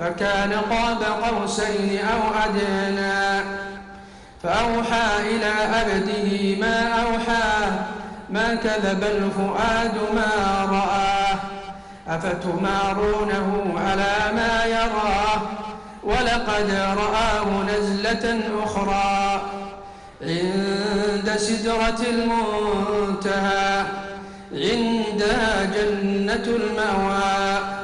فكان قاب قوسين أو أدنى. فأوحى إلى عبده ما أوحى ما كذب الفؤاد ما رآه أفتمارونه على ما يراه ولقد رآه نزلة أخرى عند سدرة المنتهى عندها جنة المأوى.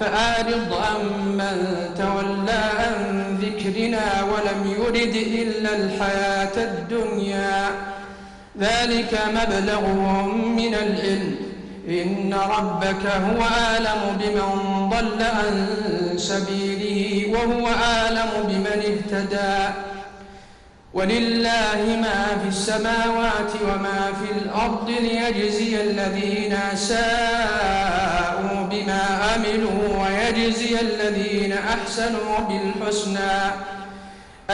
فأعرض عمن تولى عن ذكرنا ولم يرد إلا الحياة الدنيا. ذلك مبلغهم من العلم. إن ربك هو أعلم بمن ضل عن سبيله وهو أعلم بمن اهتدى. ولله ما في السماوات وما في الأرض ليجزي الذين ساءوا. بما عملوا ويجزي الذين أحسنوا بالحسنى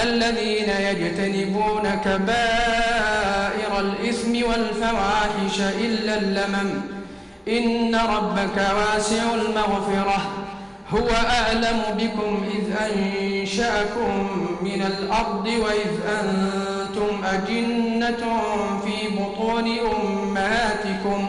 الذين يجتنبون كبائر الإثم والفواحش إلا اللمم. إن ربك واسع المغفرة هو أعلم بكم إذ أنشأكم من الأرض وإذ أنتم أجنة في بطون أمهاتكم.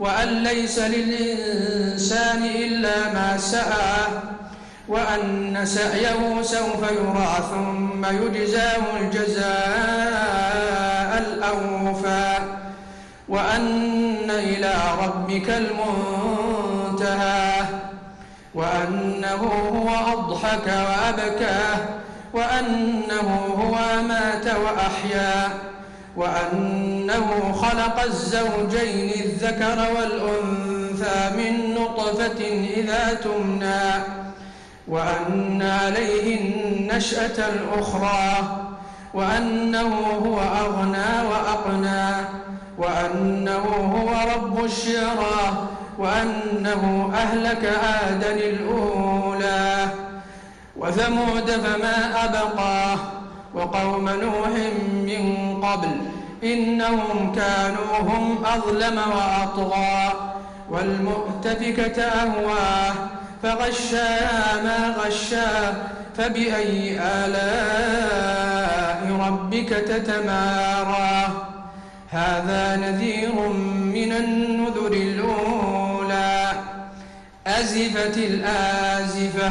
وأن ليس للإنسان إلا ما سعى وأن سعيه سوف يرى ثم يجزاه الجزاء الأوفى وأن إلى ربك المنتهى وأنه هو أضحك وأبكى وأنه هو مات وأحيا. وأنه خلق الزوجين الذكر والأنثى من نطفة إذا تمنى وأن عليه النشأة الأخرى وأنه هو أغنى وأقنى وأنه هو رب الشعرى وأنه أهلك آدا الأولى وثمود فما أبقى وقوم نوح من قبل إنهم كانوا هم أظلم وأطغى والمؤتفكة أهواه فغشاها ما غشا فبأي آلاء ربك تتمارى هذا نذير من النذر الأولى أزفت الآزفة